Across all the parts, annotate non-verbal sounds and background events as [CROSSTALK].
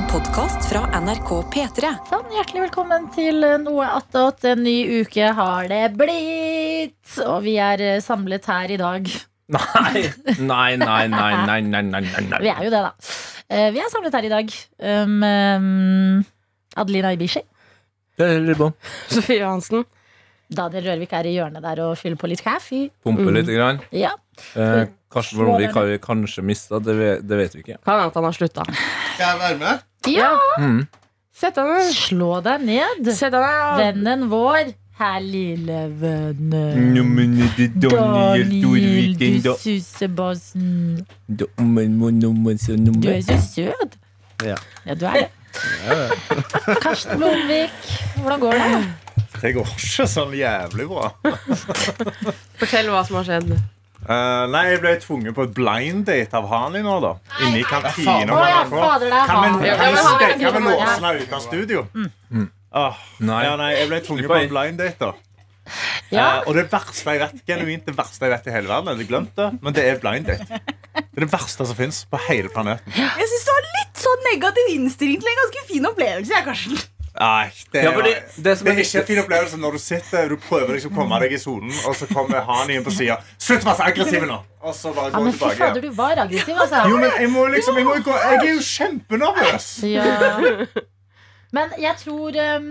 en podkast fra NRK P3. Sånn, hjertelig velkommen til noe attåt. En ny uke har det blitt! Og vi er eh, samlet her i dag. [LAUGHS] Nei, nei, nei, nei, nei, nei, nei, nei. [LAUGHS] Vi er jo det, da. Eh, vi er samlet her i dag. Um, um Adelina Ibishi. Ribbon. [LAUGHS] Sofie Johansen. Daniel Rørvik er i hjørnet der og fyller på litt kaffe. Pumper mm. litt. Grann. Ja. Eh, Karsten Vollvik har vi kanskje mista, det, det, vet vi ikke. Kan hende han har slutta. Skal jeg være med? Ja. Mm. Sett deg ned. Slå deg ned. Sett deg ned. Vennen vår. Her, lille er Daniel du susebassen. Du er så søt. Ja. Ja, du er det. Karsten Blomvik, hvordan går det? Det går ikke sånn jævlig bra. Fortell hva som har skjedd. Eh, nei, jeg ble tvunget på et blind date av Hani nå, da. Inne i kantina. Kan vi, låse henne ut av studio? Åh, Nei. ja, nei, jeg ble tvunget på en blind date, da. Ja. Uh, og det verste jeg vet, genuint det verste jeg vet i hele verden, jeg hadde glemt det, men det er blind date. Det er det verste som fins på hele planeten. Jeg syns du har litt sånn negativ innstilling til en ganske fin opplevelse. Jeg, Karsten. Nei, det, Ja, fordi det, det som er er ikke en fin opplevelse når du sitter Du prøver liksom å komme deg i sonen, og så kommer han inn på sida. Slutt å være så aggressiv nå! Og så bare Ja, gå men fy tilbake. fader, igjen. du var aggressiv, altså. Jo, men jeg må liksom Jeg, må gå, jeg er jo kjempenervøs. Ja. [LAUGHS] Men jeg tror um,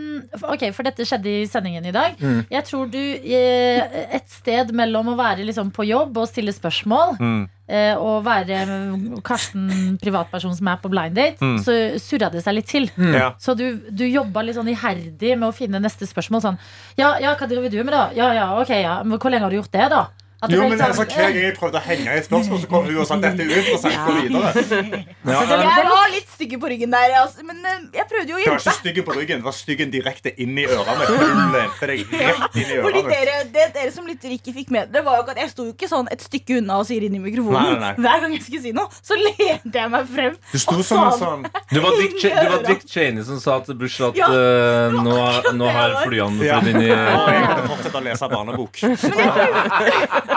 Ok, for dette skjedde i sendingen i dag. Mm. Jeg tror du eh, Et sted mellom å være liksom på jobb og stille spørsmål Mm. eh, og være um, Karsten, privatperson som er på blind date, Mm. så surra det seg litt til. Ja. Så du, du jobba litt sånn iherdig med å finne neste spørsmål. Sånn Ja, ja hva driver du med, da? Ja, ja, ok, ja. Men hvor lenge har du gjort det, da? At Jo, men sånn, altså, Hver gang jeg prøvde å henge i et spørsmål, så kom hun og sa dette er uinteressant. Gå videre. [LAUGHS] ja, Jeg var litt stygg på ryggen der, altså, men eh, jeg prøvde jo å hjelpe. Du var ikke stygg på ryggen, det var styggen direkte inn i ørene. Du lente deg rett inn i Fordi ørene. dere, det dere som lytter ikke fikk med Det var jo at Jeg sto jo ikke sånn et stykke unna og sier inn i mikrofonen. Nei, nei. Hver gang jeg skulle si noe, så lente jeg meg frem. Du sto og som en sånn Du var Dick, du var Dick Cheney som sa til Bush at Ja, uh, nå, nå det har jeg flyene Ja. flydd inn i jeg måtte fortsette å lese barnebok. [LAUGHS]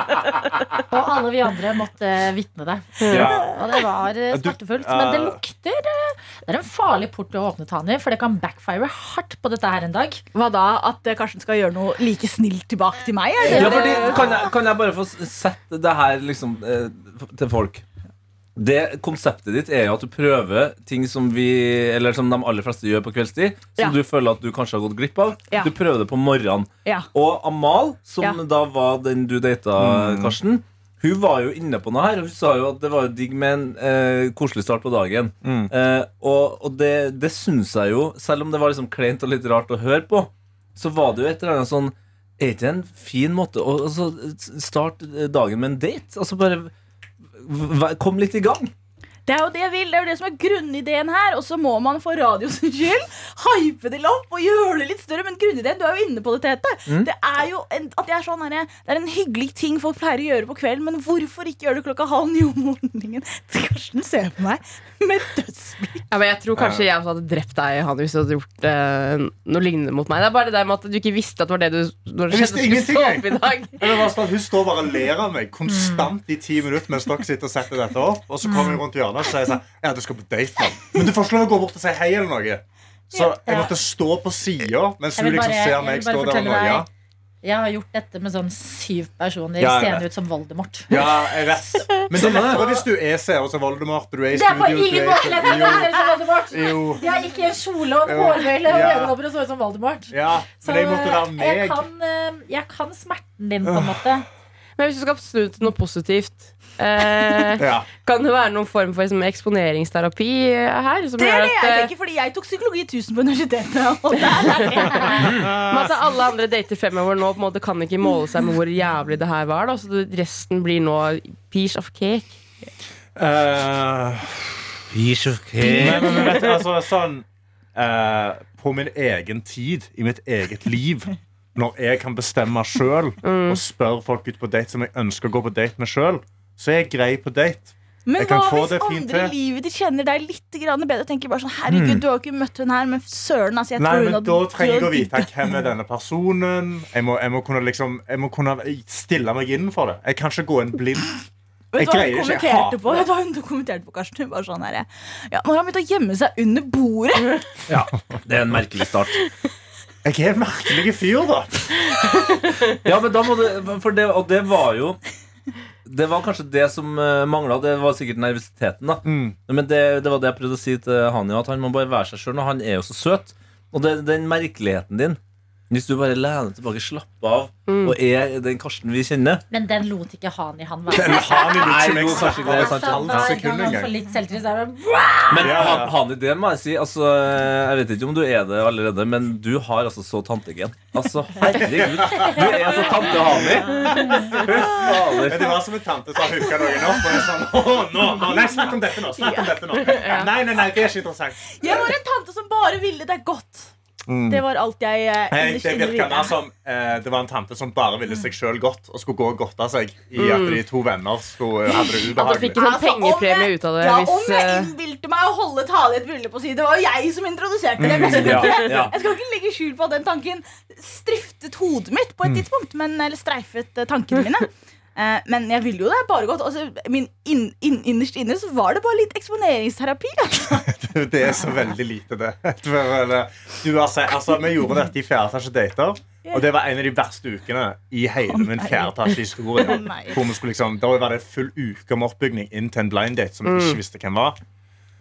Og alle vi andre måtte vitne det. Ja. Og det var eh, smertefullt. Men det lukter eh, Det er en farlig port å åpne, Tani, for det kan backfire hardt på dette her en dag. Hva da? At Karsten skal gjøre noe like snilt tilbake til meg? Ja, fordi, kan, jeg, kan jeg bare få sette det her liksom eh, til folk? Det Konseptet ditt er jo at du prøver ting som vi Eller som de aller fleste gjør på kveldstid. Som Ja. du føler at du kanskje har gått glipp av. Ja. Du prøver det på morgenen. Ja. Og Amal, som Ja. da var den du data, Karsten, hun var jo inne på noe her. Og hun sa jo at det var digg med en eh, koselig start på dagen. Mm. Eh, og og det, det syns jeg jo, selv om det var liksom kleint og litt rart å høre på, så var det jo et eller annet sånn Er ikke det en fin måte å altså, starte dagen med en date? Altså bare Kom litt i gang. Det er jo det jeg vil, det er jo det som er grunnideen her. Og så må man for radios [LAUGHS] skyld hype det opp og gjøre det litt større. Men grunnideen, du er jo inne på det, Tete. Mm. Det er jo en, at jeg er sånn her, Det er en hyggelig ting folk pleier å gjøre på kvelden, men hvorfor ikke gjøre det klokka halv ni om morgenen? [LAUGHS] Karsten ser på meg med dødsblikk. Ja, men jeg tror kanskje jeg også hadde drept deg Han, hvis du hadde gjort eh, noe lignende mot meg. Det er bare det der med at du ikke visste at det var det du når det skjedde, skulle stå opp i dag. [LAUGHS] Men det var sånn, Hun står bare og ler av meg konstant i ti minutter mens dere sitter og setter dette opp. Og så kommer hun rundt hjørnet og sier sånn Ja, du skal på date nå. Men du får ikke lov å gå bort og si hei eller noe. Så jeg måtte stå på sida mens hun liksom ser meg stå der og noia. Jeg har gjort dette med sånn syv personer. Ja, jeg Seende ut som Voldemort. Ja, jeg vet. [LAUGHS] Men det er lettere hvis du er ut som Voldemort. Du er i Det er på ingen måte er lettere å se ut som Voldemort! Jo. Jeg gikk i en kjole og en hårhøyle og øyenlopper og så ut som Voldemort. Ja, Så men jeg måtte være jeg kan, eh, jeg kan smerten din, på en måte. Men hvis du skal snu til noe positivt eh, Ja. Kan det være noen form for liksom, eksponeringsterapi her? Som Det er det at, jeg eh, tenker, fordi jeg tok psykologi 1000 på universitetet. Og. [LAUGHS] Men at alle andre dater fremover nå på en måte kan ikke måle seg med hvor jævlig det her var. Da. Så resten blir nå piece of cake. Eh, Nei, men vet du, altså sånn uh, På min egen tid, i mitt eget liv Når jeg kan bestemme selv Og spørre folk ut på date som jeg ønsker å gå på date med selv Så er jeg grei på date Men hva hvis andre i livet de kjenner deg litt grann bedre? Tenker bare sånn, herregud, Du har ikke møtt hun her, men søren altså, jeg Nei, tror hun men hadde da trenger jeg å vite Hvem er denne personen Jeg må, jeg må, kunne, liksom, jeg må kunne stille meg inn for det Jeg kan ikke gå inn blind Vet du hva hun kommenterte på? Vet du hva hun kommenterte på, Karsten? Hun var sånn her, ja, Nå har han begynt å gjemme seg under bordet. Ja, det er en merkelig start. Jeg er en merkelig fyr, da. Ja, men da må det, for det Og det var jo Det var kanskje det som uh, mangla. Det var sikkert nervøsiteten. da Mm. Men det, det var det jeg prøvde å si til Hania, at han må bare være seg sjøl. Og han er jo så søt. Og det, den merkeligheten din Hvis du bare lener tilbake, slapper av og er den Karsten vi kjenner Men den lot ikke han være. Den har vi Nei, jo, ekstra kanskje ikke det er sant. Altså, halvt hver sekund gang han engang. får litt selvtillit, så er det Men Ja, ja. Han, i det må jeg si. Altså, jeg vet ikke om du er det allerede, men du har altså så tantegen. Altså, herregud. Du er så tante Hani. Fader. Men det var som en tante som hooka noen opp. Og jeg sånn, «Å, nå, nå, nei, Snakk om dette nå. snakk om dette nå [LAUGHS] Nei, nei, nei, det er ikke interessant. Jeg var en tante som bare ville deg godt. Det var alt jeg eh, det virka mer som eh, det var en tante som bare ville seg sjøl godt og skulle gå og godte seg i at de to venner skulle, hadde det ubehagelig. At du fikk en sånn Altså, om pengepremie jeg- ut av det. Ja, hvis, om jeg eh, innbilte meg å holde tale i et bryllup og si det var jo jeg som introduserte det. Skal, Ja, ja. jeg skal ikke legge skjul på at den tanken striftet hodet mitt på et tidspunkt. Men, eller streifet eh, tankene mine. Eh, men jeg ville jo det bare godt. Altså, min inn, inn, innerst inne så var det bare litt eksponeringsterapi. [LAUGHS] Altså. [LAUGHS] Det er så veldig lite, det. [LAUGHS] Du altså, altså, vi gjorde dette i fjerde etasje dater, og det var en av de verste ukene i hele min fjerde etasje historie. Skulle liksom, Da var det full uke med oppbygning inn til en blind date som vi ikke visste hvem var.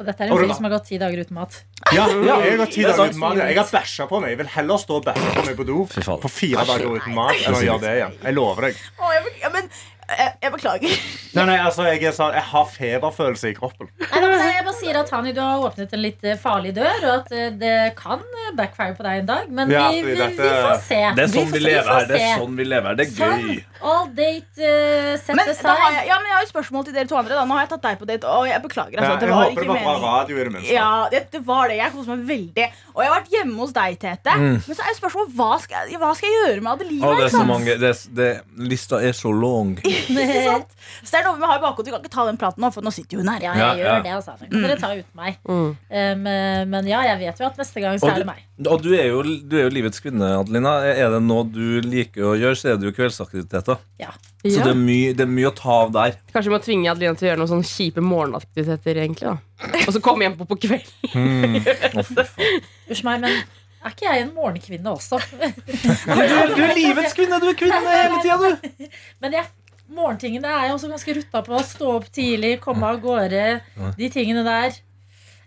Og dette er en film fyr som har gått ti dager uten mat. Ja, jeg har ti er dager uten mat. Jeg har bæsja på meg. Jeg vil heller stå og bæsje på meg på do på fire dager uten mat enn å gjøre det igjen. Jeg lover deg. Å, jeg, ja, men jeg, jeg beklager. [LAUGHS] Nei, nei, altså, jeg, er sånn, jeg har feberfølelse i kroppen. Nei, nei, jeg bare sier at Hani, du har åpnet en litt eh, farlig dør, og at eh, det kan eh, backfire på deg en dag. Men Ja, vi, vi, dette- vi får se. Det er sånn får- vi lever får her. Det er se. sånn vi lever her. Det er Sånn. gøy. All date uh, set Men, da har aside. jeg, ja, men jeg har et spørsmål til dere to andre. Da. Nå har jeg tatt deg på date, og jeg beklager. Ja, Altså, det jeg var håper ikke det var bra meningen. radio i det minste. Ja, det, det var det. Jeg koser meg veldig. Og jeg har vært hjemme hos deg, Tete. Men så er spørsmålet hva skal, jeg- hva skal jeg gjøre med Adelina? Å, det er ikke så sant? mange det, er- det, Lista er så lang. [LAUGHS] Ikke sant? Så det er noe vi har i bakhodet. Du kan ikke ta den praten nå, for nå sitter jo hun her. Ja, Ja, jeg gjør ja. det, altså. det kan dere ta uten meg. Mm. Um, eh, men ja, jeg vet jo at neste gang så er det meg. og du er, jo, du er jo livets kvinne, Adelina. Er det noe du liker å gjøre, så er det jo kveldsaktiviteter. Ja. Så Ja. det er, mye, det er mye å ta av der. Kanskje vi må tvinge Adelina til å gjøre noen sånne kjipe morgenaktiviteter. egentlig da Og så komme hjem på på kveld. Mm. [LAUGHS] fy meg, men er ikke jeg en morgenkvinne også? [LAUGHS] Du, du er livets kvinne! Du er kvinne hele tida, du! Men jeg, morgentingene er jeg også ganske rutta på. Stå opp tidlig, komme av gårde. De tingene der.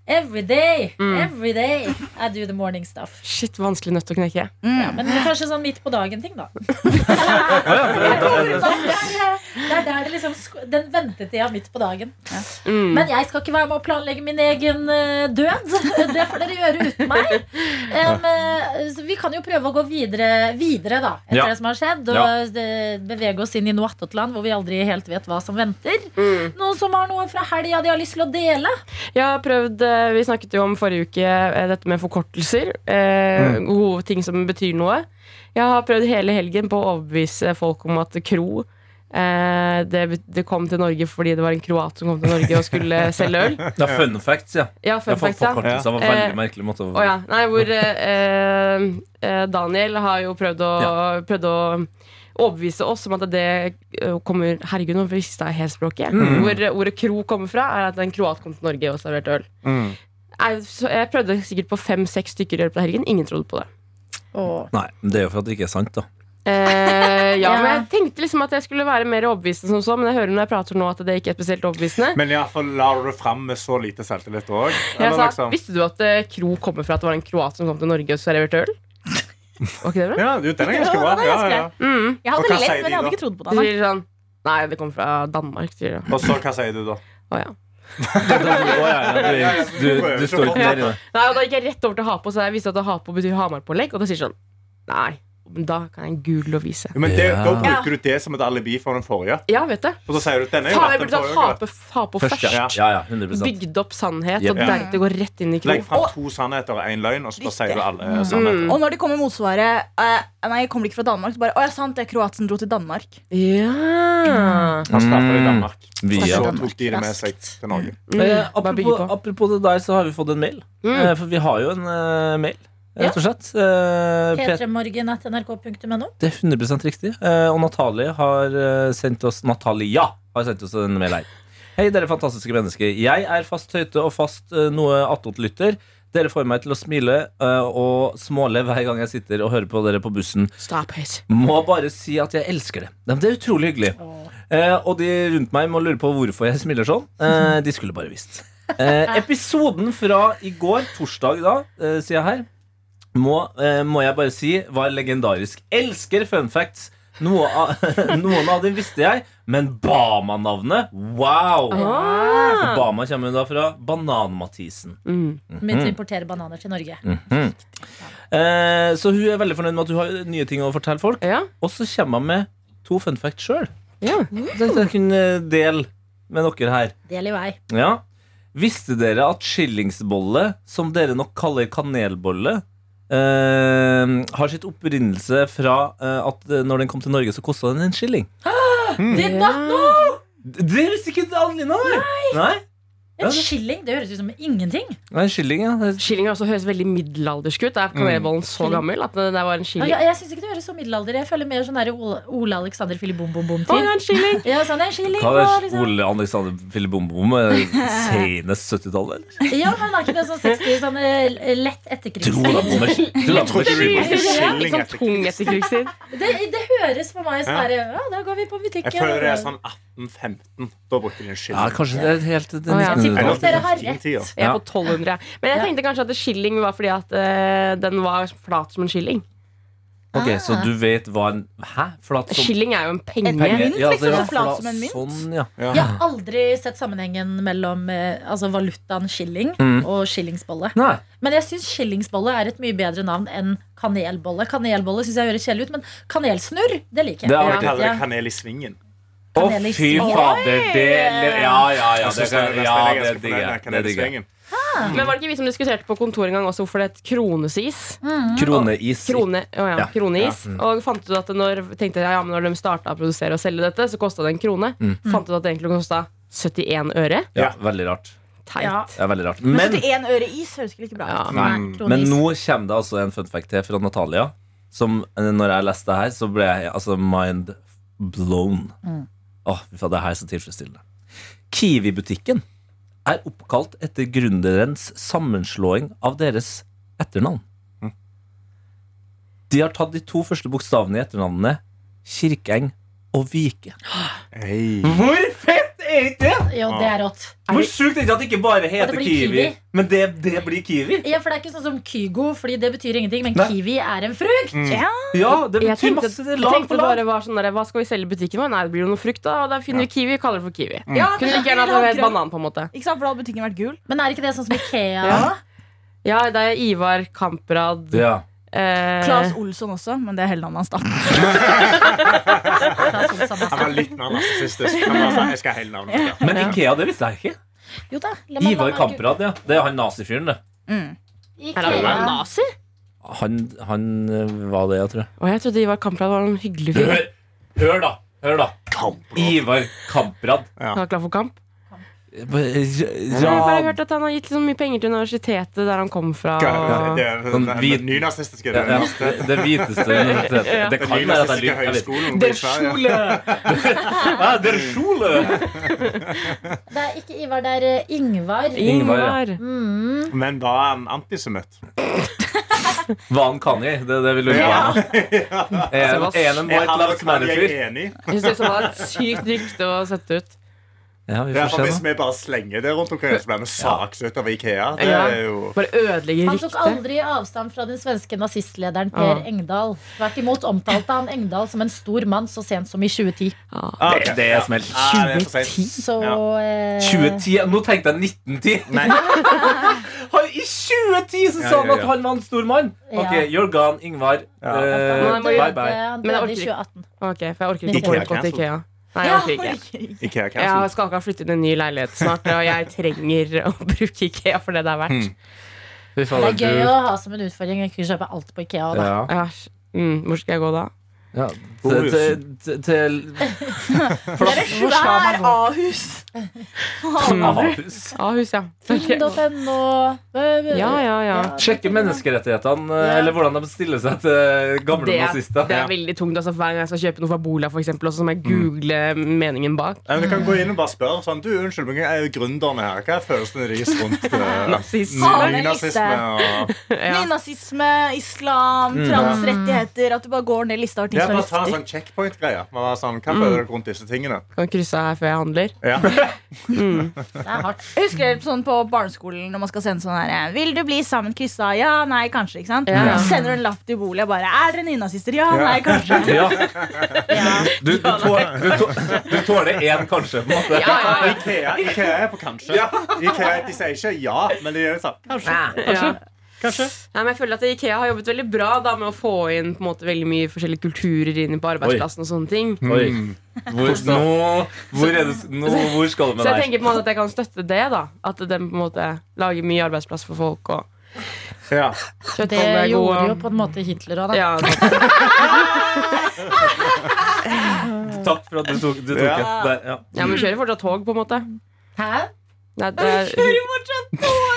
Every day, every day I do the morning stuff. Shit, vanskelig nøtt å knekke. Ja, men kanskje sånn midt på dagen-ting, da. [LAUGHS] [LAUGHS] Det er der det liksom Den ventetida midt på dagen. Mm. Men jeg skal ikke være med å planlegge min egen eh, død. [LAUGHS] Det får dere gjøre uten meg. Så vi kan jo prøve å gå videre, videre da, etter Ja. det som har skjedd. Og Ja. bevege oss inn i noe attåtland hvor vi aldri helt vet hva som venter. Mm. Noen som har noe fra helga de har lyst til å dele? Jeg har prøvd, eh, Vi snakket jo om forrige uke dette med forkortelser. Eh, Gode ting som betyr noe. Jeg har prøvd hele helgen på å overbevise folk om at kro det, det kom til Norge fordi det var en kroat som kom til Norge og skulle [LAUGHS] selge øl. Ja, fun facts, ja. Ja, fun facts, ja. Det var en Eh, veldig merkelig måte å oh, ja. Nei, hvor eh, eh, Daniel har jo prøvd å, prøvd å overbevise oss om at det eh, kommer Herregud, nå visste jeg helt språket. Hvor ordet kro kommer fra, er at en kroat kom til Norge og serverte øl. Mm. Jeg, så jeg prøvde sikkert på fem-seks stykker øl på helgen. Ingen trodde på det. Nei, men det er jo for at det ikke er sant, da. Eh, ja, [LAUGHS] Ja. men Jeg tenkte liksom at jeg skulle være mer overbevisende, som så, men jeg hører når jeg prater nå at det ikke er spesielt overbevisende. Men iallfall lar du det fram med så lite selvtillit òg? Sa, Visste du at eh, kro kommer fra at det var en kroat som kom til Norge og serverte øl? Var ikke det bra? Ja, du, den er ganske bra. Ja, er Ja, ganske ja. Mm. Jeg hadde lett, men jeg hadde ikke trodd på det. sier sånn Nei, det kommer fra Danmark, sier du. Og så, hva sier du da? Å, ja. Ja, ja, du, du, du står ikke det. Nei, og Da gikk jeg rett over til Hapo, så jeg visste at Hapo betyr Hamarpålegg. Og da sier sånn Nei, da kan jeg google og vise. Men det, Ja. Da bruker du det som et alibi for den forrige. Ja, vet du. Og så sier du denne er jo Faen, jeg burde den tatt forrige. Hapo, Hapo Først, først. ja. ja, ja 100% Bygd opp sannhet, Yep. og deretter gå rett inn i kro. Legg fram to sannheter og én løgn, og så bare sier du alle Mm. sannheter. Og når de kommer motsvaret eh, Nei, jeg kommer ikke fra Danmark, så bare Å ja, sant, det er Kroatien dro til Danmark. Ja. Han startet i Danmark. Via. Så tok de det med seg til Norge. Mm, Eh, bare bygge apropos, på. apropos det der, så har vi fått en mail. Mm. Eh, for vi har jo en eh, mail, rett og slett. Eh, P3morgen.nrk.no. det er 100 riktig. Eh, og Natalie har eh, sendt oss Natalia har sendt oss en mail her. Hei, dere fantastiske mennesker. Jeg er fast høyte og fast noe attåt-lytter. Dere får meg til å smile og småle hver gang jeg sitter og hører på dere på bussen. Stop it. Må bare si at jeg elsker det. Det er utrolig hyggelig. Eh, og de rundt meg må lure på hvorfor jeg smiler sånn. Eh, de skulle bare visst. Eh, [LAUGHS] episoden fra i går, torsdag da, sier jeg her, må, eh, må jeg bare si var legendarisk. Elsker fun facts. Noe av, [LAUGHS] noen av dem visste jeg, men Bama-navnet, wow! Ah. Bama kommer da fra Banan-Mathisen. Mm. Begynte å importere bananer til Norge. Eh, så hun er veldig fornøyd med at du har nye ting å fortelle folk. Ja. Og så kommer hun med to fun facts sjøl. ja. Så jeg kunne dele med dere her. Del i vei. Ja. Visste dere at skillingsbolle, som dere nok kaller kanelbolle, eh, har sitt opprinnelse fra uh, at eh, når den kom til Norge, så kosta den en skilling? Did not know! Det visste ikke Adelina! Nei. Nei? En skilling, det høres ut som ingenting. En skilling, ja. Skilling også høres veldig middelaldersk ut. Er kanelbollen så gammel at det der var en Ja, skilling? jeg jeg syns ikke det høres så middelalder Jeg føler mer sånn der Ole, Alexander Fili Bom Bom Å, ja, Bom-tid. en skilling! Ja, sånn, er en skilling Hva er liksom. Ole Alexander Filibom-bom? Senest 70-tallet, eller? Ja, men er ikke det sånn 60 sånn eh, lett Tror [LAUGHS] etterkrigstid? du trodde vi var skilling? sånn etterkrigstid. Det, det høres for meg sånn Ja. Ja, da går vi på butikken. Jeg føler det er sånn 1815. Da bruker de en skilling. Ja, kanskje det er helt det Å, ja. Jeg tipper er dere har rett. Jeg er på 1200. jeg. Men jeg tenkte kanskje at skilling var fordi at uh, den var flat som en skilling. Ok, så du vet hva en Hæ? Flat som Skilling er jo en penge. En mynt, Ja, liksom, det så flat som en mynt. Sånn, ja. Jeg har aldri sett sammenhengen mellom eh, altså valutaen skilling Mm. og skillingsbolle. Nei. Men jeg syns skillingsbolle er et mye bedre navn enn kanelbolle. Kanelbolle synes jeg høres kjedelig ut, men kanelsnurr, det liker jeg. Det har vært Ja. kanel i svingen. Å, Kanel fy fader, det Ja, ja, ja. Det, kan, ja, det digger jeg. Men var det ikke vi som diskuterte på kontoret en gang også hvorfor det het kronesis? Kroneis. Krone, å ja, Ja. kroneis. Og fant ut at når, tenkte jeg, ja, men når de starta å produsere og selge dette, så kosta det en krone. Fant ut at det egentlig kosta 71 øre. Ja, veldig rart. Teit. Ja. Det er veldig rart. Men Men, 71 øre is høres ikke like bra ut. Ja. Nei, men kronis. nå kommer det altså en fun fact til fra Natalia. Som eh, når jeg leste det her, så ble jeg altså mind blown. Åh, det her er så tilfredsstillende. Kiwi-butikken er oppkalt etter gründerens sammenslåing av deres etternavn. De har tatt de to første bokstavene i etternavnene Kirkeng og Vike. Hey. Hvor fett er ikke det? Jo, det er rått. Hvor sjukt er det ikke at det ikke bare heter Kiwi, Kiwi. men det, det blir Kiwi? Ja, for det er ikke sånn som Kygo, fordi det betyr ingenting, men Nei. kiwi er en frukt. Ja. Ja, det Jeg betyr tenkte, masse. lag er jeg tenkte bare var sånn der, Hva skal vi selge i butikken vår? Nei, det blir jo noe frukt, da. Og da finner vi kiwi, kaller det for kiwi. Ja, Kunne like gjerne hatt banan, på en måte. Ikke sant, for da hadde butikken vært gul. men er ikke det sånn som Ikea? Ja. Ja, det er Ivar Kamprad Ja. Eh, Claes Olsson også, men det er hele navnet hans. da [LAUGHS] Han var litt mer narsissistisk. Han var sånn, Jeg skal ha hele navnet. ja. Men Ikea, det visste jeg ikke. Jo da. la meg- Ivar la meg- Kamprad, ja. Det er han nazifyren, det. Mm. Er han Ikea. nazi? Han, han øh, var det, jeg tror. Og jeg trodde Ivar Kamprad var en hyggelig fyr. Hør, hør da. Hør da. Ivar Kamprad. Ja. Han er klar for kamp. Ja, Jeg har bare hørt at han har gitt så mye penger til universitetet der han kom fra. Det er Sånn nynazistiske ja, ja, universitetet. det hviteste [LAUGHS] universitetet. Ja. Det kan være at det er lyver. jeg vet Der skjole! Ja, Der skjole! Det er ikke Ivar, det er eh, Ingvar. Ingvar, ja. Men Men var han antisemitt? [LAUGHS] Hva han kan i. Det er det vi lurer ja. Er Så er jeg en Er White han Lives og Kanye Matter-fyr? enig? Jeg synes det var et sykt rykte å sette ut. Ja, vi Ja, får for se Hvis vi bare slenger det rundt omkring, så blir vi saksøkt av Ikea. Det Ja. er jo Bare ødelegger Han tok aldri avstand fra den svenske nazistlederen Per Ja. Engdahl. Tvert imot omtalte han Engdahl som en stor mann så sent som i 2010. Ja. Det, det er smelt. Ah, det er for sent. Så eh, 2010? Nå tenkte jeg 1910. Nei. [LAUGHS] I 2010 så sa han at han var en stor mann. Ok, you're gone, Ingvar. Ja. Eh, bye bye. Men jeg orker 2018. Ok, for jeg orker ikke Ikea å gå til. Ikea. Nei, jeg Ja, orker ikke. Ikea Jeg cancel. skal akkurat flytte inn i en ny leilighet snart, og jeg trenger å [LAUGHS] bruke Ikea for det det er verdt. Hmm. Det er gøy å ha som en utfordring å kunne kjøpe alt på Ikea. Da. Ja. Ja, mm, hvor skal jeg gå da? Ja, til, til, til, til Det er et svær A-hus. Ahus. Ahus, ja. Finn.no. Ja, ja, ja. Sjekke menneskerettighetene, eh, eller hvordan de stiller seg til gamle Det er, nazister. det er veldig tungt. Altså, hver gang jeg skal kjøpe noe fra Bola, for eksempel, også, så må jeg google meningen bak. Ja, men Du kan gå inn og bare spørre sånn, du, unnskyld, men jeg er jo gründerne her. Hva er følelsene deres rundt [LAUGHS] Nazisme. nynazisme? Og... Nynazisme, islam, transrettigheter. At du bare går ned lista over er bare ta en sånn checkpoint-greie. Man er Sånn, hva føler dere rundt disse tingene? Kan krysse her før jeg handler. Ja. [LAUGHS] Det er hardt. Jeg husker sånn på barneskolen når man skal sende sånn her Vil du bli sammen, kryssa? Ja, nei, kanskje. ikke sant? Ja. Sender du en lapp til bolig og bare Er dere nynazister? Ja, nei, kanskje. [LAUGHS] Ja. Ja. Du, du, tåler, du, tå- du tåler én, kanskje. På en måte. Ikea, Ikea er på kanskje. Ikea, de sier ikke ja, men de gjør sånn kanskje. Ja. Kanskje. Nei, men jeg føler at Ikea har jobbet veldig bra da, med å få inn på en måte, veldig mye forskjellige kulturer inn på arbeidsplassen. og sånne ting Oi. Hvor, nå, hvor, er det, nå, hvor skal du med Så jeg tenker på en måte at jeg kan støtte det. da At den på en måte lager mye arbeidsplass for folk. Og Ja. Det gjorde jo på en måte Hitler òg, da. ja, [LAUGHS] Takk for at du tok, du tok Ja. det. Der, ja. ja, men kjører fortsatt tog, på en måte. Hæ? Nei, det er,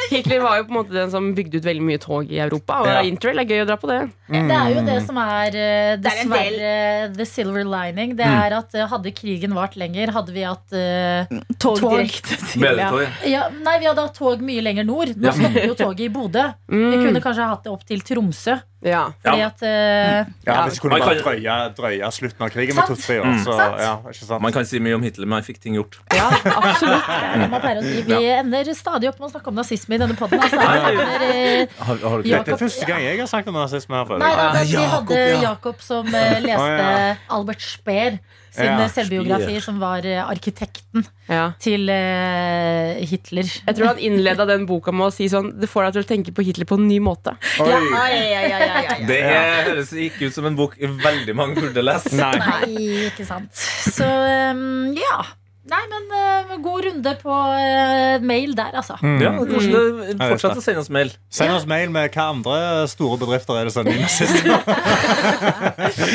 Hitler var jo på en måte den som bygde ut veldig mye tog i Europa. Og Ja. interrail er gøy å dra på det. Det er jo det som er eh, Det er dessverre the silver lining. Det er at eh, hadde krigen vart lenger, hadde vi hatt uh, Tog Tog. direkte [LAUGHS] til ja. tog. ja, Nei, vi hadde hatt tog mye lenger nord. Nå Ja. stopper jo toget i Bodø. Vi kunne kanskje hatt det opp til Tromsø. Ja. Fordi at uh, Ja, Hvis kunne Man kan- drøye, drøye slutten av krigen Sant. med to-tre år, Mm. så Sant. ja, ikke sant? Man kan si mye om Hitler, men han fikk ting gjort. ja, absolutt. det er det man å si. Vi ender stadig opp med å snakke om nazisme i denne poden. Altså, jeg eh, Har, har du Ja. ikke Dette er første gang jeg har snakket om nazisme her. Nei, jeg. da, vi Jakob, hadde ja. Jakob som eh, [LAUGHS] leste ja. Albert Speer sin Ja, selvbiografi, som var eh, arkitekten Ja. til uh, Hitler. Jeg tror han innleda den boka med å si sånn Det får deg til å tenke på Hitler på en ny måte. Oi. Ja, ja, ja, ja, ja, ja. Det er, høres ikke ut som en bok veldig mange burde lese. Nei. Nei, ikke sant. Så um, ja. Nei, men uh, god runde på uh, mail der, altså. Ja, Koselig. mm. Fortsett det er å sende oss mail. Send oss mail med hva andre store bedrifter er det som er nynazister. [LAUGHS]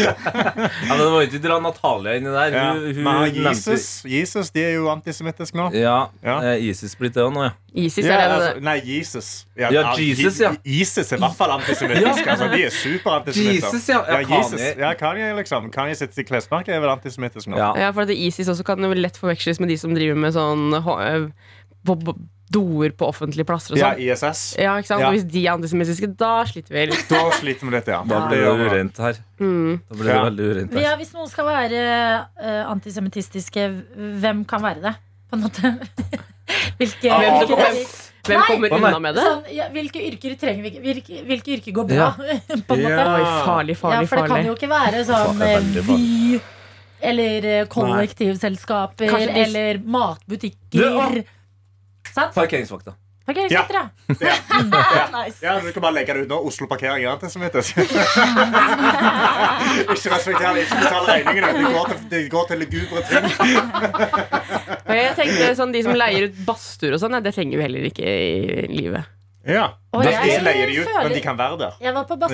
Ja, men det var jo ikke dra Natalia inni der. Ja. Hun, hun Men Jesus, Jesus de er jo antisemittiske nå. Ja, Ja. eh, ISIS blitt det òg nå, ja. ISIS Ja, er altså, nei, Jesus. Ja, Jesus, ja. ISIS er i hvert fall antisemittisk. altså, de er superantisemitter. Jesus, ja. Ja, Jesus. Kanye. Ja, Kanye, liksom. Kanye sitt klesmerke er vel antisemittisk nå. ja. Ja, for at ISIS også kan jo lett forveksles med de som driver med sånn på på doer på offentlige plasser og Ja, sånn. ISS. Ja, ikke sant? Ja. Og hvis de er antisemittiske, da sliter vi litt. Da sliter vi litt, ja. [LAUGHS] Da blir det urent vi. her. Mm. Da blir det Ja. veldig ureint Ja, hvis noen skal være uh, antisemittistiske, hvem kan være det? På en måte. [LAUGHS] Hvilke, Ah, Hvem, hvem, hvem kommer nei. unna med det? sånn, ja, hvilke yrker trenger vi ikke? Hvilke, hvilke yrker går bra? Ja. [LAUGHS] på en måte. Ja. Oi, farlig, farlig, farlig, for det kan jo ikke være sånn eh, Vy eller eh, kollektivselskaper Kanskje eller matbutikker. Sant? Parkeringsvakta. Parkeringsvakter, ja. [LAUGHS] [LAUGHS] Nice. Ja, Du kan bare legge det ut nå. Oslo Parkering er antisemittisk. [LAUGHS] ikke respekter det, ikke betal regningene. Det går til, det går til lugubre ting. Og jeg tenkte sånn, De som leier ut badstuer og sånn, nei, det trenger vi heller ikke i livet. Ja. Og De jeg leier de ut, føler- men de kan være der. Jeg var på Det er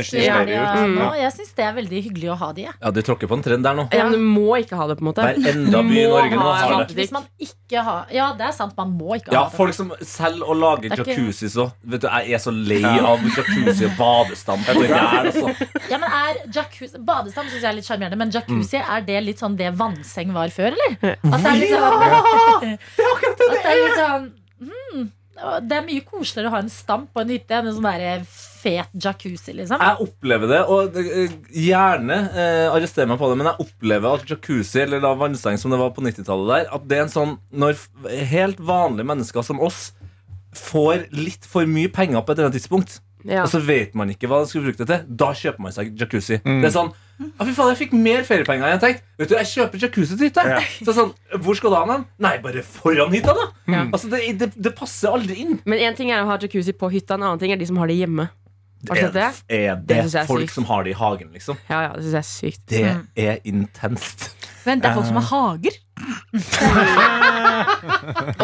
det helga gjør. nå. Jeg syns det er veldig hyggelig å ha de. jeg. Ja, Du tråkker på en trend der nå. Ja, men du må ikke ha det, på en måte. Hver enda by i Norge nå ha har det. Hvis man ikke har Ja, det er sant, man må ikke Ja, ha det. folk som selger og lager jacuzzi er òg. Vet du, Jeg er så lei av jacuzzi og [LAUGHS] jæl, altså. Ja, men er jacuzzi Badestam syns jeg er litt sjarmerende, men jacuzzi, er det litt sånn det vannseng var før, eller? [LAUGHS] At det er litt sånn, at det er litt sånn hmm, Det er mye koseligere å ha en stamp på en hytte enn en sånn der fet jacuzzi, liksom. Jeg opplever det, og eh, gjerne eh, arrester meg på det, men jeg opplever at jacuzzi, eller da vannseng som det var på 90-tallet der, at det er en sånn Når f- helt vanlige mennesker som oss får litt for mye penger på et eller annet tidspunkt, Ja. og så vet man ikke hva de skal bruke det til, da kjøper man seg jacuzzi. Det er sånn ja, fy faen, jeg fikk mer feriepenger enn jeg tenkte. Vet du, Jeg kjøper jacuzzi til hytta. Ja. Så sånn, Hvor skal du ha den? Nei, bare foran hytta, da. Ja. Altså, det, det, det passer aldri inn. Men én ting er å ha jacuzzi på hytta, en annen ting er de som har det hjemme. Har du sett det? Er Det det er folk sykt. som har det i hagen, liksom? Ja, ja, det synes jeg er sykt. Det er intenst. Vent, det er folk som har hager. [LAUGHS]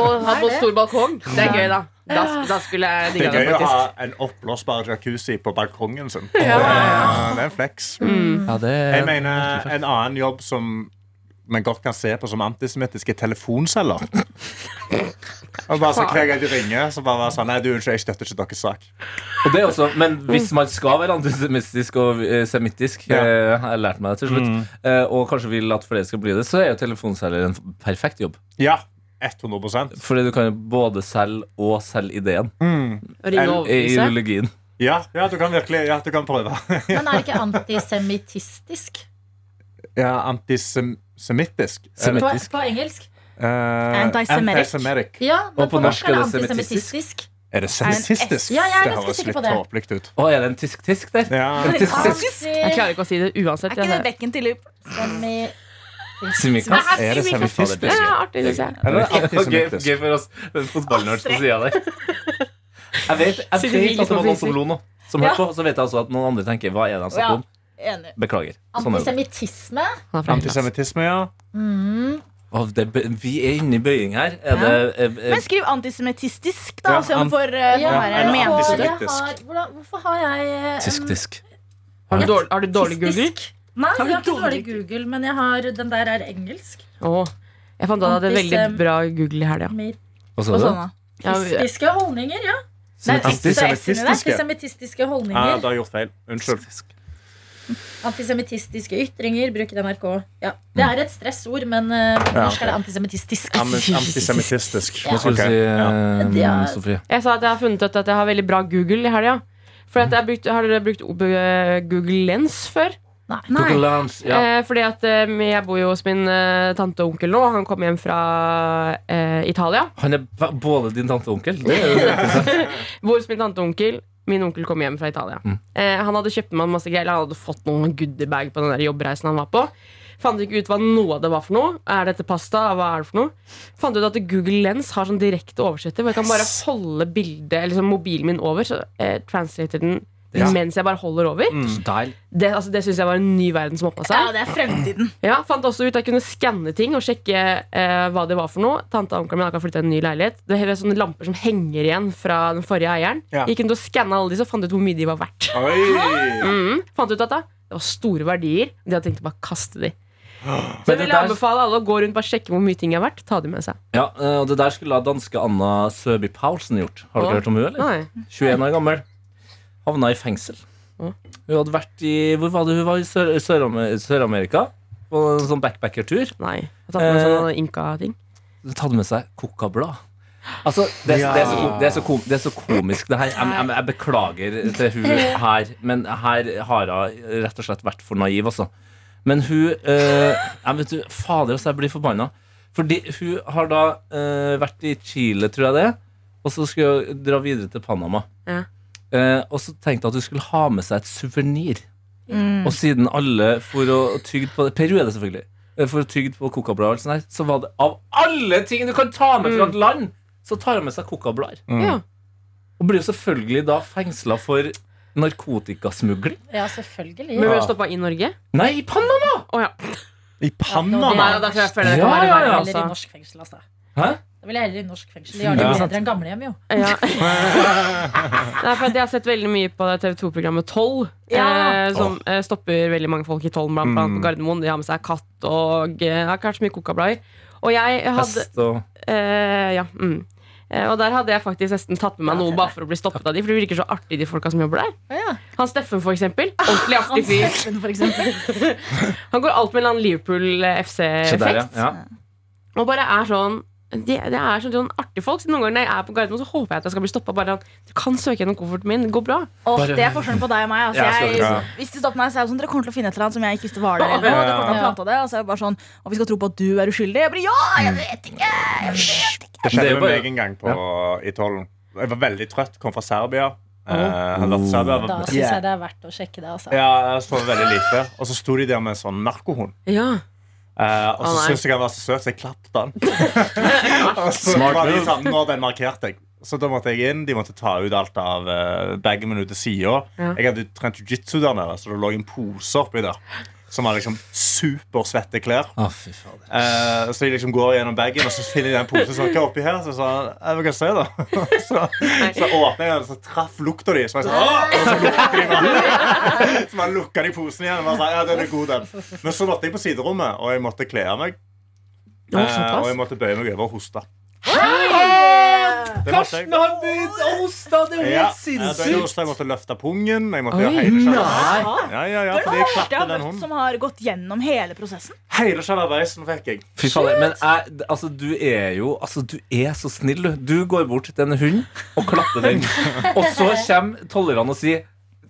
Og har på stor balkong. Det er gøy, da. Da, da skulle jeg Det Det er gøy å ha en oppblåsbar jacuzzi på balkongen sin. Det er en flex. Ja, det er Jeg mener en annen jobb som man godt kan se på som antisemittiske telefonceller. Og bare så Hver gang de ringer, så bare være sånn Nei, du, unnskyld, jeg støtter ikke deres sak. Og det også, men hvis man skal være antisemittisk og eh, semittisk, Ja. eh, har jeg lært meg det til slutt, eh, og kanskje vil at flere skal bli det, så er jo telefonceller en perfekt jobb. Ja, 100 Fordi du kan både selge og selge ideen. Mm. ideologien. Ja, ja, du kan virkelig Ja, du kan prøve. [LAUGHS] Men er det ikke antisemittistisk? Ja, Antisemittisk. På, Semittisk. på engelsk? Uh, Antisemitic. Ja, men Og på på norsk er det antisemittistisk. Er det semittistisk? Ja, jeg er det høres sikker litt på det. tåpelig ut. Å, er det en tysk-tysk der? Ja. En tysk-tysk. Jeg klarer ikke å si det uansett. Er ikke det bekken til Lup? Semi... Simikas. Er det det er artig, syns jeg. Eller det antisemittisk? gøy for oss fotballnerds på sida der. Jeg vet, jeg vet at det var noen som liksom lo nå. Som hørte på, Så vet jeg også at noen andre tenker hva er det han snakker om. Enig. Beklager. Sånn er. Antisemittisme? Hellas. Antisemittisme, ja. Å, det, vi er inne i bøying her. Er det eh, eh, Men skriv antisemittistisk, da. Ja, an- for, uh, Ja, og du jeg har, hvordan, hvorfor har jeg um, en- Tysk-tysk. Har du dårlig, har du dårlig Google? Nei, Har du jeg har ikke dårlig Google, men jeg har, den der er engelsk. Åh, jeg fant ut at jeg hadde veldig bra Google i helga. Hva sa Og du? sånn, da. Ja, Tistiske holdninger, ja. Nei, Antisemittistiske. Antisemittistiske Ja, holdninger. du har gjort feil. Unnskyld. Antisemittistiske ytringer, bruker NRK. Ja, det er et stressord, men uh, på norsk er det antisemittistisk. Am- Antisemittistisk. Hva skulle du Ok, si, ja. eh. Sofie? Jeg sa at jeg har funnet ut at jeg har veldig bra Google i helga. For at jeg har, brukt, har dere brukt eh, Google Lens før? Nei. Google ja. Eh, fordi at eh, jeg bor jo hos min eh, tante og onkel nå. Han kom hjem fra eh, Italia. Han er både din tante og onkel. Det er jo. [LAUGHS] Bor hos min tante og onkel. Min onkel kom hjem fra Italia. Mm. Eh, han hadde kjøpt meg masse greier. Han hadde fått noen goodiebag på den der jobbreisen han var på. Fant ikke ut hva noe av det var for noe. Er dette pasta? Hva er det for noe? Fant ut at Google Lens har sånn direkte oversetter, hvor jeg kan bare holde bildet Eller sånn mobilen min over, så eh, translater den Ja. mens jeg bare holder over. Mm. Det, altså, det syns jeg var en ny verden som åpna Ja, det er fremtiden. Ja, Fant også ut at jeg kunne skanne ting og sjekke eh, hva det var for noe. Tante og onkelen min har flyttet en ny leilighet. Det er sånne lamper som henger igjen fra den forrige eieren. Ja. Gikk rundt og skanna alle de, så fant ut hvor mye de var verdt. Oi! Mm. Fant ut at da, det var store verdier. De hadde tenkt å bare kaste de. Så jeg vil anbefale alle å gå rundt og bare sjekke hvor mye ting er verdt. Ta de med seg. Ja, eh, og Det der skulle da danske Anna Søby Paulsen gjort. Har dere ikke hørt om hun eller? Nei. 21 år gammel. Havna i fengsel. Hun hadde vært i Hvor var det hun var? I Sør- Sør- Sør-Amerika. på en sånn backpackertur. Nei. Hun tatt med seg Eh, sånne inka-ting. Tatt med seg cocablad. Altså, det, Ja. det, er så, det, er så kom, det er så komisk, det her. Jeg, jeg, jeg beklager til hun her, men her har hun rett og slett vært for naiv, altså. Men hun eh, jeg vet du, Fader, altså, jeg blir forbanna. Fordi hun har da eh, vært i Chile, tror jeg det, og så skulle hun dra videre til Panama. Ja. Eh, og så tenkte jeg at hun skulle ha med seg et suvenir. Mm. Og siden alle for å tygge på det Peru er det selvfølgelig. Eh, For å tygge på kokablader, sånn her, så var det av alle ting du kan ta med fra et land, så tar hun med seg kokablader. Ja. Og blir jo selvfølgelig da fengsla for narkotikasmugling. Ja, selvfølgelig. Men ble du stoppa i Norge? Nei, i Panama! Oh, ja. I Ja, Panama? Jeg føler det Ja, ja, ja. Eller i norsk fengsel, altså. Hæ? Da vil jeg heller i norsk fengsel. De har det Ja. bedre enn gamlehjem, jo. Ja. [LAUGHS] [LAUGHS] Nei, for at jeg har sett veldig mye på det TV 2-programmet Toll. Ja. Eh, som eh, stopper veldig mange folk i Toll, blant annet på Gardermoen. De har med seg katt og eh, har kanskje mye kokablader. Og jeg hadde Hest og eh, Ja. Mm. Eh, og der hadde jeg faktisk nesten tatt med meg noe bare for å bli stoppet av de For det virker så artig, de folka som jobber der. Ja. Han Steffen, for eksempel. Ordentlig artig fyr. Eksempel. [LAUGHS] Han går alt med en eller annen Liverpool. FC-effekt. ja. Og bare er sånn det, det er sånn, sånn artig folk. Så noen ganger når jeg er på Gardermoen, så håper jeg at jeg skal bli stoppa. Bare du kan søke gjennom kofferten min. Det går bra. Oh, Bare- det er forskjellen på deg og meg. Altså, Ja, jeg, dere hvis de stopper meg, så er det sånn Dere kommer til å finne et eller annet som jeg ikke visste var der. Eller noe. Dere kommer til å Ja. plante det Og så er det bare sånn Og vi skal tro på at du er uskyldig. Jeg bare, ja, jeg vet ikke! Jeg vet ikke. Det Det skjedde med meg en gang på, i tollen. Jeg var veldig trøtt, kom fra Serbia. Eh, i Serbia Da var- syns jeg det er verdt å sjekke det, altså. Ja, jeg så veldig lite. Og så sto de der med en sånn narkohund. Ja. Eh, og så Å, syntes jeg han var så søt, så jeg klappet han. [LAUGHS] og så Smart var de sånn, nå den markerte jeg. Så da måtte jeg inn. De måtte ta ut alt av uh, bagen min ut til sida. Ja. Jeg hadde trent jiu-jitsu der nede, så det lå en pose oppi der. Som har liksom supersvette klær. Oh, fy. Eh, så jeg liksom går gjennom bagen, og så finner jeg den posen som er oppi her. Så sa han jeg skal ikke se da [LAUGHS] Så, så åpner jeg den, og så traff lukta de. Så jeg sa, Åh! Og så lukter de bare. [LAUGHS] Så bare lukka de posen igjen. Og bare sa, ja, den er god, den. Men så måtte jeg på siderommet, og jeg måtte kle av meg. Eh, og jeg måtte bøye meg over og hoste. Det jeg. Karsten har begynt å hoste! Det er jo helt sinnssykt! jeg måtte løfte pungen. Jeg måtte gjøre hele Nei! Ja, ja, ja, Det er fordi første jeg har møtt som har gått gjennom hele prosessen. Hele sjalabaisen fikk jeg. Fy fader, men jeg, altså, du er jo altså, Du er så snill, du. Du går bort til en hund og klapper den. [LAUGHS] og så kommer tollerne og sier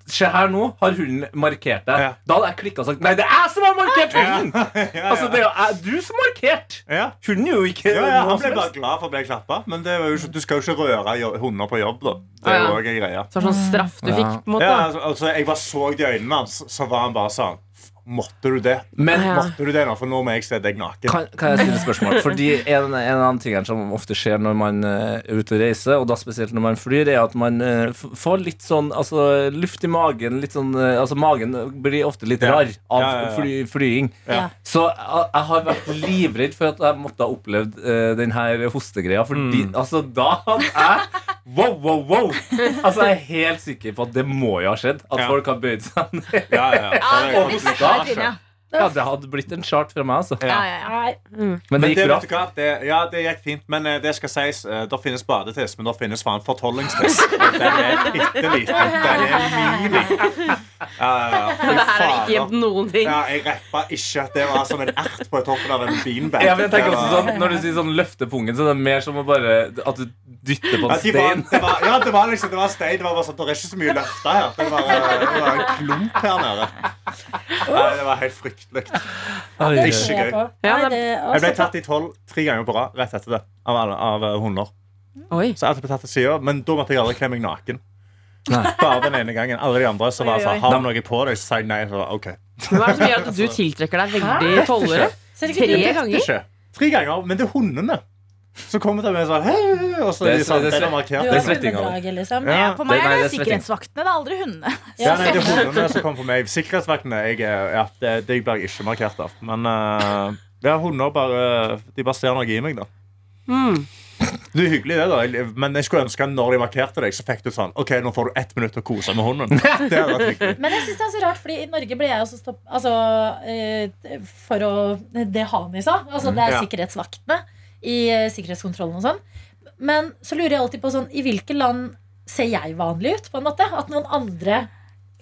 Se her nå, har hunden markert deg. Ja. Da hadde jeg klikka og sagt Nei, det er jeg som har markert hunden! [LAUGHS] Ja, Altså, det er du som har markert! ja. Hunden er jo ikke Ja, ja, han ble bare glad for å bli klappa. Men det var jo ikke, du skal jo ikke røre hunder på jobb. da Det er ja. jo også en greie. Så det var sånn straff du Ja. fikk, på en måte. Ja, altså, jeg bare så det i øynene hans, så var han bare sånn Måtte du det? Men. Måtte du det nå? For nå må jeg se deg naken. kan, kan jeg stille spørsmål? Fordi en, en de tingene som ofte skjer når man eh, er ute og reiser, og da spesielt når man flyr, er at man eh, får litt sånn altså, luft i magen. Litt sånn, eh, altså Magen blir ofte litt rar av. Fly, flying. Så jeg, har vært livredd for at jeg måtte ha opplevd uh, den her hostegreia. Fordi altså, da hadde jeg Wow, wow, wow! Altså, Jeg er helt sikker på at det må jo ha skjedd. At folk har bøyd seg ned. Ja, ja. Ja, [LAUGHS] og hosta. Det Ja, Det hadde blitt en chart fra meg, altså. Ja, ja, ja. Nei. Men Men det det, gikk bra. vet du det, ja, det gikk fint, men eh, det skal sies uh, Det finnes badetest, men det finnes faen fortollingstest. [LAUGHS] Den er bitte liten. Den er mini. Uh, ja, ja. [LAUGHS] Her er ikke gjemt noen ting. Ja, jeg rappa ikke det var som en ert på toppen av en beanbag. Ja, men jeg tenker også sånn, Når du sier sånn løfte pungen, så er det mer som å bare At du dytter på Ja, en de var, stein. det var, ja, det var liksom Det var stein. Det var bare sånn, det er ikke så mye løfta her. Det var, det var en klump her nede. Nei, det var helt fryktelig. Det er Ikke gøy. Jeg ble tatt i tolv tre ganger på rad rett etter det. Av, alle, av eh, hunder. Oi. Så jeg ble tatt til siden, Men da måtte jeg aldri kle meg naken. Nei. Bare den ene gangen. Alle de andre så var sånn. Har du noe på deg? Så sa jeg nei. Så var, ok Hva er det som gjør at du [LAUGHS] tiltrekker deg veldig tollere? Tre ganger? Tre ganger. Men det er hundene. Så kommer de med sånn hei, Og så Det de sånn, så- det Du markert. Det er svetting av det. hundedraget, liksom. Ja. På meg Det- nei, er det det er sikkerhetsvaktene, det er aldri hundene. [LAUGHS] Ja, nei, det er hundene som kommer på meg. Sikkerhetsvaktene jeg, ja, det, det blir jeg ikke markert av. Men uh, ja, hunder bare De bare ser noe i meg, da. Mm. Det er hyggelig, det, da. Men jeg skulle ønske når de markerte deg, så fikk du sånn OK, nå får du ett minutt til å kose med hunden. [LAUGHS] Det. Men jeg synes det er så rart, fordi i Norge ble jeg også stopp... Altså, eh, for å Det Hani sa. Altså, det er Ja. sikkerhetsvaktene i eh, sikkerhetskontrollen og sånn. Men så lurer jeg alltid på sånn I hvilke land ser jeg vanlig ut, på en måte? At noen andre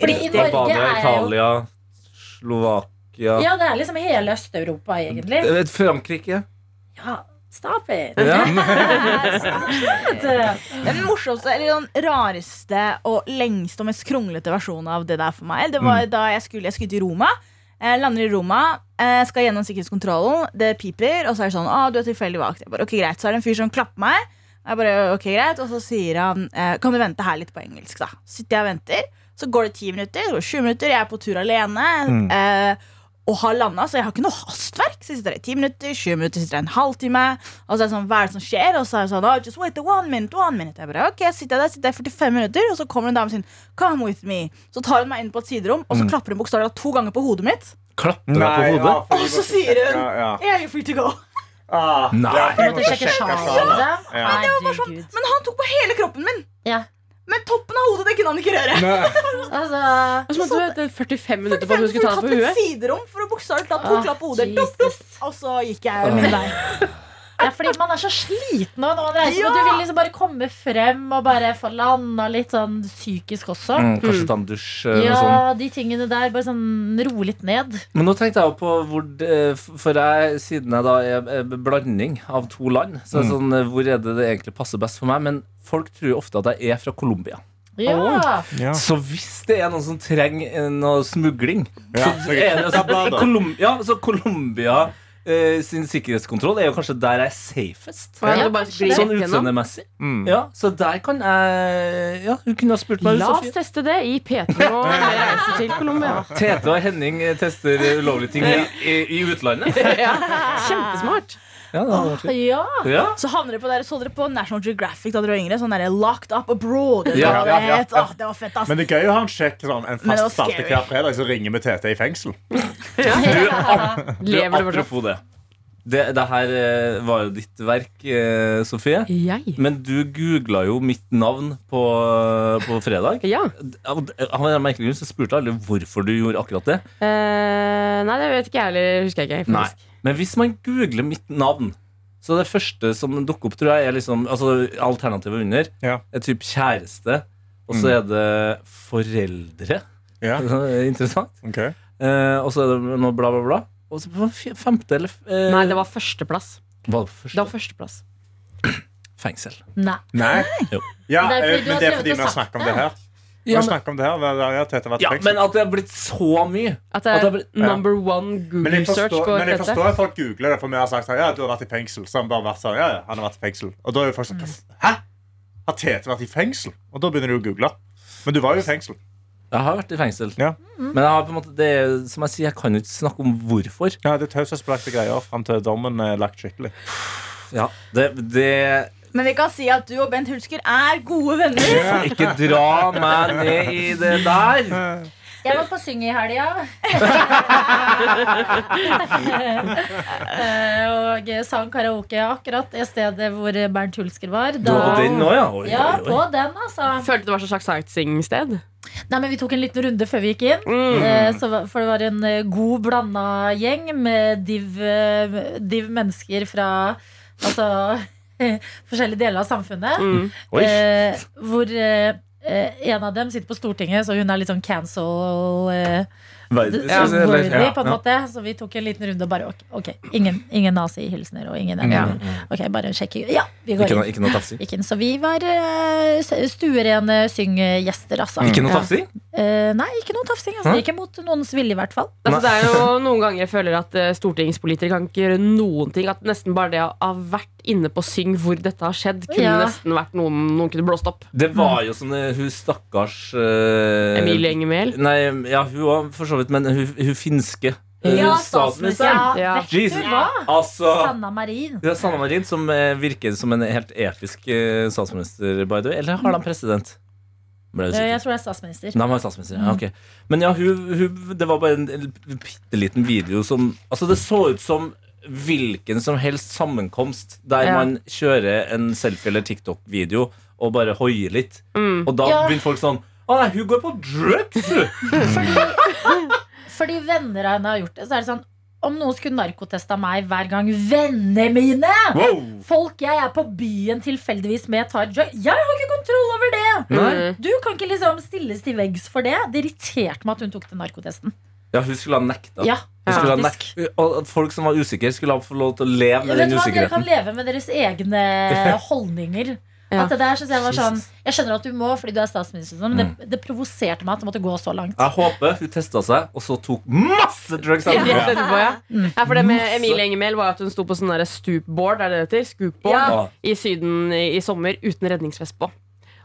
Fordi i Norge Albania, er jo Italia, Slovakia Ja, det er liksom hele Øst-Europa, egentlig. Frankrike. Ja, stop it! Ja. [LAUGHS] Den morsomste, eller den rareste og lengste og mest kronglete versjonen av det der for meg, det var da jeg skulle, jeg skulle til Roma. Jeg lander i Roma, eh, skal gjennom sikkerhetskontrollen, det piper, og så er det sånn Å, du er tilfeldig valgt. Jeg bare, ok, greit. Så er det en fyr som klapper meg, jeg bare, ok, greit og så sier han eh, kan du vente her litt på engelsk. da Sitter jeg og venter, så går det ti minutter, så går det 20 minutter, jeg er på tur alene. Eh, og har landa, så jeg har ikke noe hastverk. Så jeg sitter der i ti minutter, sju minutter, sitter jeg en halvtime. Og så er det sånn, hva er det som skjer? Og så er det sånn, oh, just wait one minute, one minute. Jeg bare, ok, sitter jeg der, sitter jeg 45 minutter, og så kommer en dame sin, come with me. Så tar hun meg inn på et siderom, og så klapper hun bokstavelig talt to ganger på hodet mitt. Klapper deg på hodet? Ja, Og så sier hun, ja, ja. are you free to go. Ah, Nei. ja, jeg måtte sjekke sjalet. liksom. Ja. Sånn. Men han tok på hele kroppen min. Ja. Men toppen av hodet, det kunne han ikke røre. [LAUGHS] Altså Og så måtte du vente 45 minutter på at Hun skulle ta det på tatt et huet. siderom for å bokstavelig talt to klapp på hodet. Og så gikk jeg min vei. [LAUGHS] Ja, fordi man er så sliten nå når man reiser, Ja. og du vil liksom bare komme frem og bare få landa litt sånn psykisk også. Mm, kanskje ta en dusj eller noe Ja, sånt. de tingene der. Bare sånn ro litt ned. Men nå tenkte jeg på hvor For jeg, siden jeg da er blanding av to land, så er det sånn, eh, hvor er det det egentlig passer best for meg? Men folk tror ofte at jeg er fra Colombia. Ja. Ja. Så hvis det er noen som trenger eh, noe smugling Ja, så er det, altså, Colom ja, så Colombia eh, sin sikkerhetskontroll er jo kanskje der jeg er safest. Ja, Sånn utseendemessig. Mm. Ja, så der kan jeg Ja, hun kunne ha spurt meg. La oss Sofie. teste det i P3 og reise til Colombia. [LAUGHS] Tete og Henning tester ulovlige ting i, i, i utlandet. [LAUGHS] Ja, kjempesmart. Ja. Ja. ja. Så havner dere på der, så dere på National Geographic da dere var yngre. Sånn der Locked Up Abroad. eller Ja, ja, det ja, ja. Åh, det var fett, ass. Men det er gøy å ha en sjekk sånn, en fast spalte hver fredag, så ringer vi Tete i fengsel. [LAUGHS] [LAUGHS] Du, [LAUGHS] du, det fortsatt? apropos det. det. Det her eh, var jo ditt verk, eh, Sofie. Jeg? Men du googla jo mitt navn på, på fredag. Ja. Av en merkelig grunn så spurte jeg aldri hvorfor du gjorde akkurat det. Uh, nei, det vet ikke jeg heller. Husker jeg ikke. Nei. Men hvis man googler mitt navn, så det første som dukker opp, tror jeg, er liksom Altså alternativet under Ja. er typ kjæreste, og så er det foreldre. Ja, [LAUGHS] Interessant. Okay. Eh, og så er det noe bla, bla, bla. Og så på femte eller eh, Nei, det var førsteplass. var det første? Det var førsteplass. fengsel. Nei. Nei? Jo. Ja, eh, men det er fordi vi har snakket om det. det her. Ja, men, om det det, det, det, det ja, men at det har blitt så mye At det At det er er blitt- number one Google forstår, search men jeg forstår at folk googler det, for vi har sagt sånn, ja, du har vært i fengsel. Så han bare vært sånn, ja, ja, han har vært i fengsel. Og da er jo folk sånn, hæ? Har Tete vært i fengsel? Og da begynner du å google. Men du var jo i fengsel. Jeg har vært i fengsel. Ja. Men jeg har på en måte det, er- som jeg sier, jeg kan jo ikke snakke om hvorfor. Ja, det er taushetsbelagte greier fram til dommen er lagt skikkelig. Ja, det, det Men vi kan si at du og Bent Hulsker er gode venner. Ikke dra meg ned i det der. Jeg var på syng i helga. [LAUGHS] Eh, og sang karaoke akkurat det stedet hvor Bernt Hulsker var. Du var på den nå, ja? Oi, Ja, oi, på den, altså. Følte det var så slags sightseeing-sted. Nei, men Vi tok en liten runde før vi gikk inn. Mm. Eh, så, for det var en eh, god blanda gjeng med div, eh, div mennesker fra altså, [LAUGHS] forskjellige deler av samfunnet. Mm. Eh, hvor eh, eh, en av dem sitter på Stortinget, så hun er litt sånn cancel eh, Ja, på en ja. måte. Så vi tok en liten runde og bare ok, okay. ingen, ingen nazihilsener og ingen. Ok, bare sjekke Ja, vi går Ikke noe, inn. ikke noe tafsing? Så vi var uh, stuerene synggjester, altså. Ikke noe Ja. tafsing? Eh, nei, ikke noe tafsing. Altså. Ikke mot noens vilje, i hvert fall. Altså, det er jo noen ganger jeg føler at eh, stortingspolitikere kan ikke gjøre noen ting. At nesten bare det å ha vært inne på Syng hvor dette har skjedd, kunne Ja. nesten vært noen noen kunne blåst opp. Det var jo sånn hun stakkars uh, Emilie Enger Mehl. Nei, ja, hun var for så vidt, men hun, hun finske eh, Ja, statsministeren. Ja. Jesus. hva? Altså Sanna Marin. ja, Sanna Marin, som virker som en helt episk statsminister, by the way. Eller har han president? Jeg tror det er statsminister. Har statsminister, ja, okay. Men ja, hun, hun, det var bare en, en bitte liten video som Altså, det så ut som hvilken som helst sammenkomst der Ja. man kjører en selfie- eller TikTok-video og bare hoier litt. Mm. Og da Ja. begynner folk sånn Å nei, hun går på drugs! hun!» [LAUGHS] [LAUGHS] Fordi venner av henne har gjort det. Så er det sånn Om noen skulle narkotesta meg hver gang vennene mine Wow! Folk jeg er på byen tilfeldigvis med, tar drug Jeg har ikke kontroll over det! Nei. Mm. Du kan ikke liksom stilles til veggs for det. Det irriterte meg at hun tok den narkotesten. Ja, hun skulle ha nekta. Ja, nek og at folk som var usikre, skulle ha fått lov til å leve med den hva, Dere kan leve med deres egne [LAUGHS] holdninger. Ja. At det der Jeg var sånn Jeg skjønner at du må fordi du er statsminister, men det, det provoserte meg at det måtte gå så langt. Jeg håper hun testa seg, og så tok masse drugs. Etterpå, ja. Mm. ja. For det med Emilie Engemel var at hun sto på sånn stoopboard er det det heter? Scoopboard Ja. i Syden i, i sommer uten redningsvest på.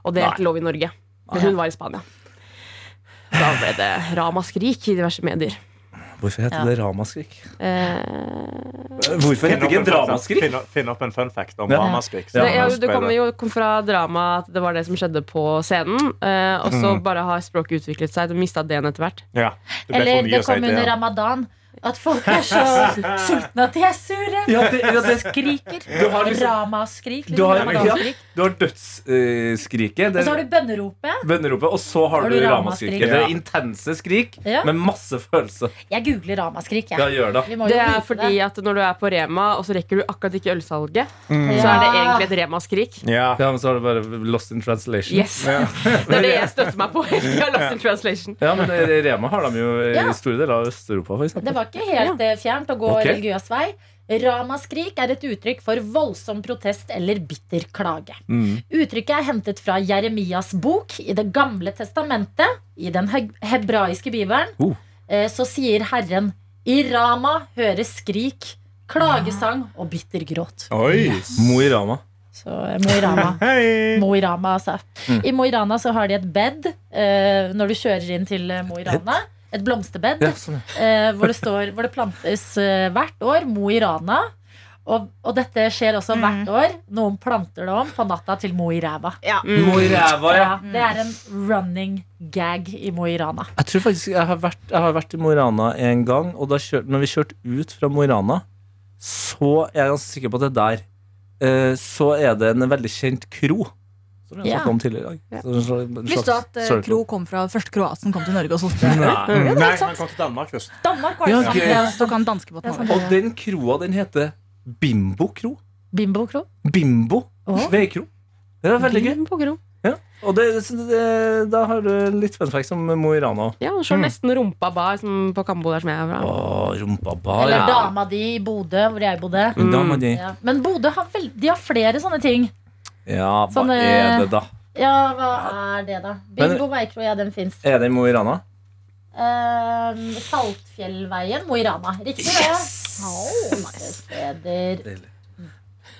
Og det er ikke lov i Norge. Men hun var i Spania. Da ble det ramaskrik i diverse medier. Hvorfor heter Ja. det ramaskrik? Eh, Hvorfor heter det ikke dramaskrik? finn, opp- finn opp en fun fact om Ja. ramaskrik. Ja. ja, det kommer jo kom fra drama at det var det som skjedde på scenen. Eh, og så Mm. bare har språket utviklet seg. Du mista D-en etter hvert. Ja, Eller det kom under ramadan. At folk er så [LAUGHS] sultne at de er sure. Ja, det, ja, det, Skriker. Du har liksom- Ramaskrik. du har, liksom, ja, har dødsskriket, Og så har du bønneropet. bønneropet, og så har, Har du du ramaskriket. ramaskrik. Det er Ja. intense skrik Ja. med masse følelse. Jeg googler ramaskrik. Ja, jeg. gjør det. Det er fordi det. at når du er på Rema, og så rekker du akkurat ikke ølsalget, Mm. så er det egentlig et Rema-skrik. Ja. Ja, men så har du bare lost in translation. Yes. [LAUGHS] Det er det jeg støtter meg på. [LAUGHS] Jeg har lost in translation. Ja, men Rema har de jo i store deler av Øst-Europa, for eksempel. Var ikke helt ja. fjernt å gå okay. religiøs vei. Ramaskrik er et uttrykk for voldsom protest eller bitter klage. Mm. Uttrykket er hentet fra Jeremias bok i Det gamle testamentet. I den hebraiske bibelen Oh. eh, så sier Herren I Rama høres skrik, klagesang og bitter gråt. Oi! Mo i Rama. Så eh, Mo i Rama. [LAUGHS] Mo i Rama, altså. Mm. I Mo i Rana så har de et bed eh, når du kjører inn til eh, Mo i Rana. Et blomsterbed Ja, sånn, ja. eh, hvor, det står, hvor det plantes eh, hvert år Mo i Rana. Og, og dette skjer også hvert år. Noen planter det om på natta til Mo i ræva. Ja. Mm. ræva, ja. Ja, det er en running gag i Mo i Rana. Jeg tror faktisk jeg har vært, jeg har vært i Mo i Rana en gang, og da kjør, når vi kjørte ut fra Mo i Rana, så er jeg ganske sikker på at det er der eh, Så er det en veldig kjent kro. Som vi har Ja. snakket om tidligere i dag. Ja. Så en Visste du at uh. Kro kom fra første kroaten kom til Norge og solgte øl? Nei. Ja, Nei, han kom til Danmark først. Danmark var Ja. Ja, Så kan danskebåten over. Og den kroa, den heter Bimbo kro. Bimbo Kro. Bimbo oh. veikro. Det er veldig gøy. Ja. Og det, det, da har du litt fun facts om Mo i Rana. Ja, du ser mm. nesten rumpa bar som på Kambo der som jeg er fra. Åh, rumpa bar. Eller ja. dama di i Bodø, hvor jeg bodde. Dama di. Ja. Men Bodø har, vel, de har flere sånne ting. Ja, hva Sånne- er det, da? Ja, hva er det, da? Bingo-micro, ja, den fins. Er det i Mo i Rana? Um, Saltfjellveien, Mo i Rana. Riktig, det. Utesteder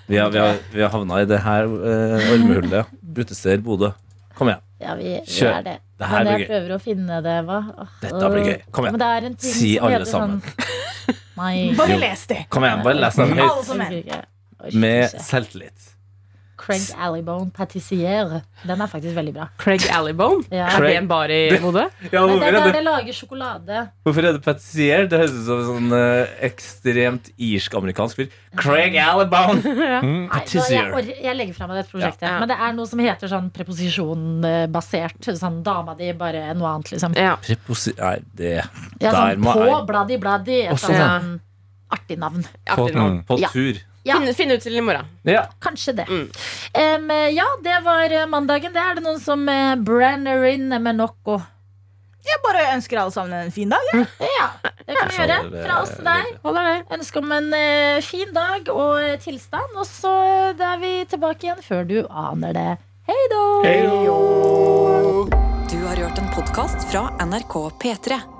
Vi har, vi har, vi har havna i det her uh, ormehullet. Utesteder Bodø. Kom igjen. Ja, vi, vi Kjør. er det. Det her Men blir jeg gøy. prøver å finne det, hva? Åh, Dette blir gøy. Kom Men igjen. det er en ting Si som alle heter sammen. Sånn, nei. Bare les det. Kom igjen, bare les den Alle høyt. som Med selvtillit. Craig Allibone Patissier. Den er faktisk veldig bra. Craig Allibone. Ja. Er det en bar i Bodø? Ja, det er er der det, det lager sjokolade. hvorfor er det patissier? Det høres ut som en sånn eh, ekstremt irsk-amerikansk fyr. Craig Allibone! [LAUGHS] Mm. Nei, da, Patissier. jeg, jeg legger fra meg dette prosjektet. Ja. Men det er noe som heter sånn preposisjonbasert. Sånn dama di, bare noe annet, liksom. Ja. Preposi... Nei, det Ja, Der sånn må på jeg bladi, Bladdi. Et Også sånn artig navn. På, Artig navn. på Ja. tur. Ja. Finn, finn ut til i morgen. Ja. Kanskje det. Mm. Um, ja, det var eh, mandagen. Det er det noen som uh, brenner in med noe. Jeg bare ønsker alle sammen en fin dag. Ja. [LAUGHS] Ja, det kan vi gjøre. Fra oss til deg. Ønsker om en eh, fin dag og eh, tilstand. Og så eh, er vi tilbake igjen før du aner det. Hei då! Du har hørt en podkast fra NRK P3.